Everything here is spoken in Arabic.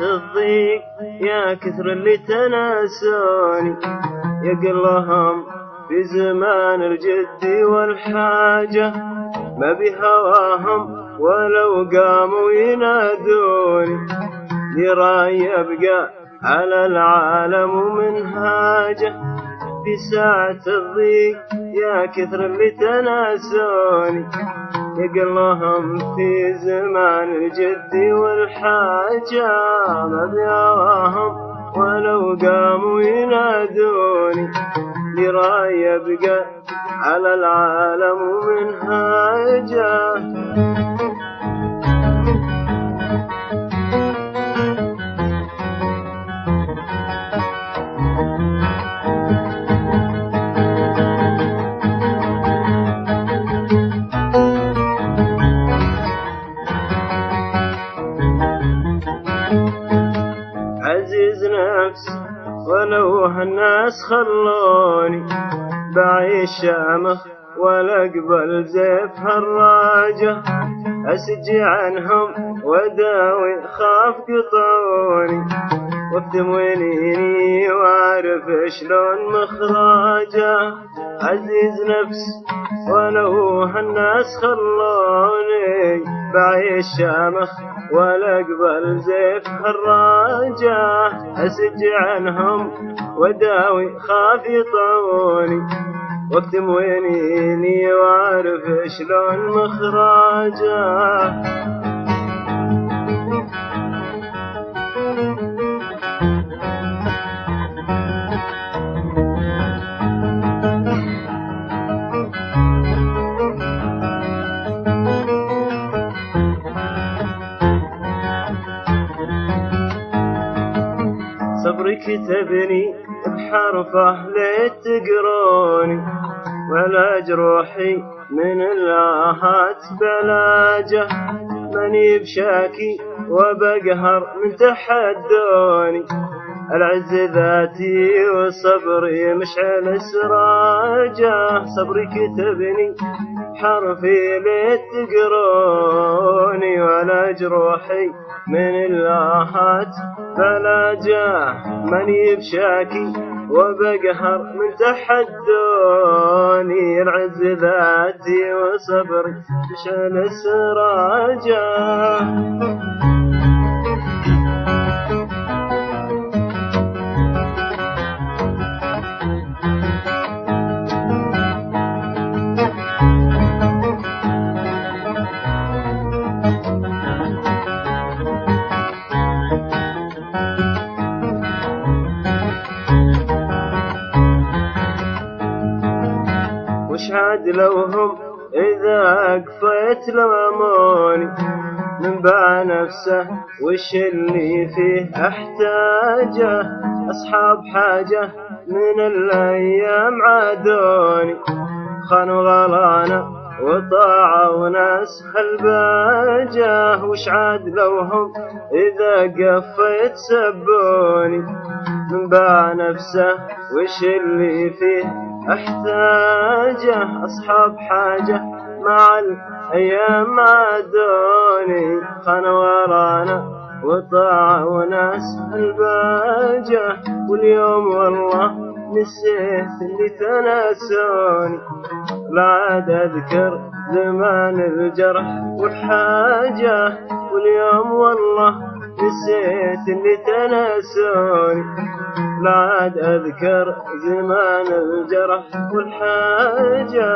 الضيق. يا كثر اللي تناسوني يقلهم في زمان الجد والحاجة. ما بهواهم ولو قاموا ينادوني. يرى يبقى على العالم منهاجة. في ساعة الضيق. يا كثر اللي تناسوني. يقلهم في زمان الجد والحاجة. ما بيراهم ولو قاموا ينادوني. يرى يبقى على العالم منهاجة. ولو هالناس خلوني. بعيش شامخ ولا اقبل زيف هالراجة. أسجي عنهم وداوي خاف قطعوني واكتم وينيني وأعرف شلون مخراجة. عزيز نفس ولو هالناس خلوني بعيش شامخ ولا أقبل زيف الراجة أسج عنهم وداوي خاف يطعوني واكتم وينيني وأعرف شلون مخراجة. صبري كتبني بحرفه لتقروني ولا جروحي من الآهات بلاجة. ماني بشاكي وبقهر من تحدوني العز ذاتي وصبري مشعل سراجة. صبري كتبني حرفي لتقروني ولا جروحي من الآهات فلا جاه ماني بشاكي وبقهر من تحدوني العز ذاتي وصبري مشعل سراجه وش عاد لو هم إذا قفيت لماموني من باع نفسه وش اللي فيه أحتاجه؟ أصحاب حاجة من الأيام عادوني خانوا غلانا وطاعوا ناس هالباجة وش عاد لو هم إذا قفيت سبوني من باع نفسه؟ وش اللي فيه احتاجه أصحاب حاجة مع الأيام عادوني خانوا ورانا وطاعوا ناس الباجة واليوم والله نسيت اللي تناسوني. لا عاد أذكر زمان الجرح والحاجة واليوم والله نسيت اللي تناسوني لا عاد أذكر زمان الجرح والحاجة.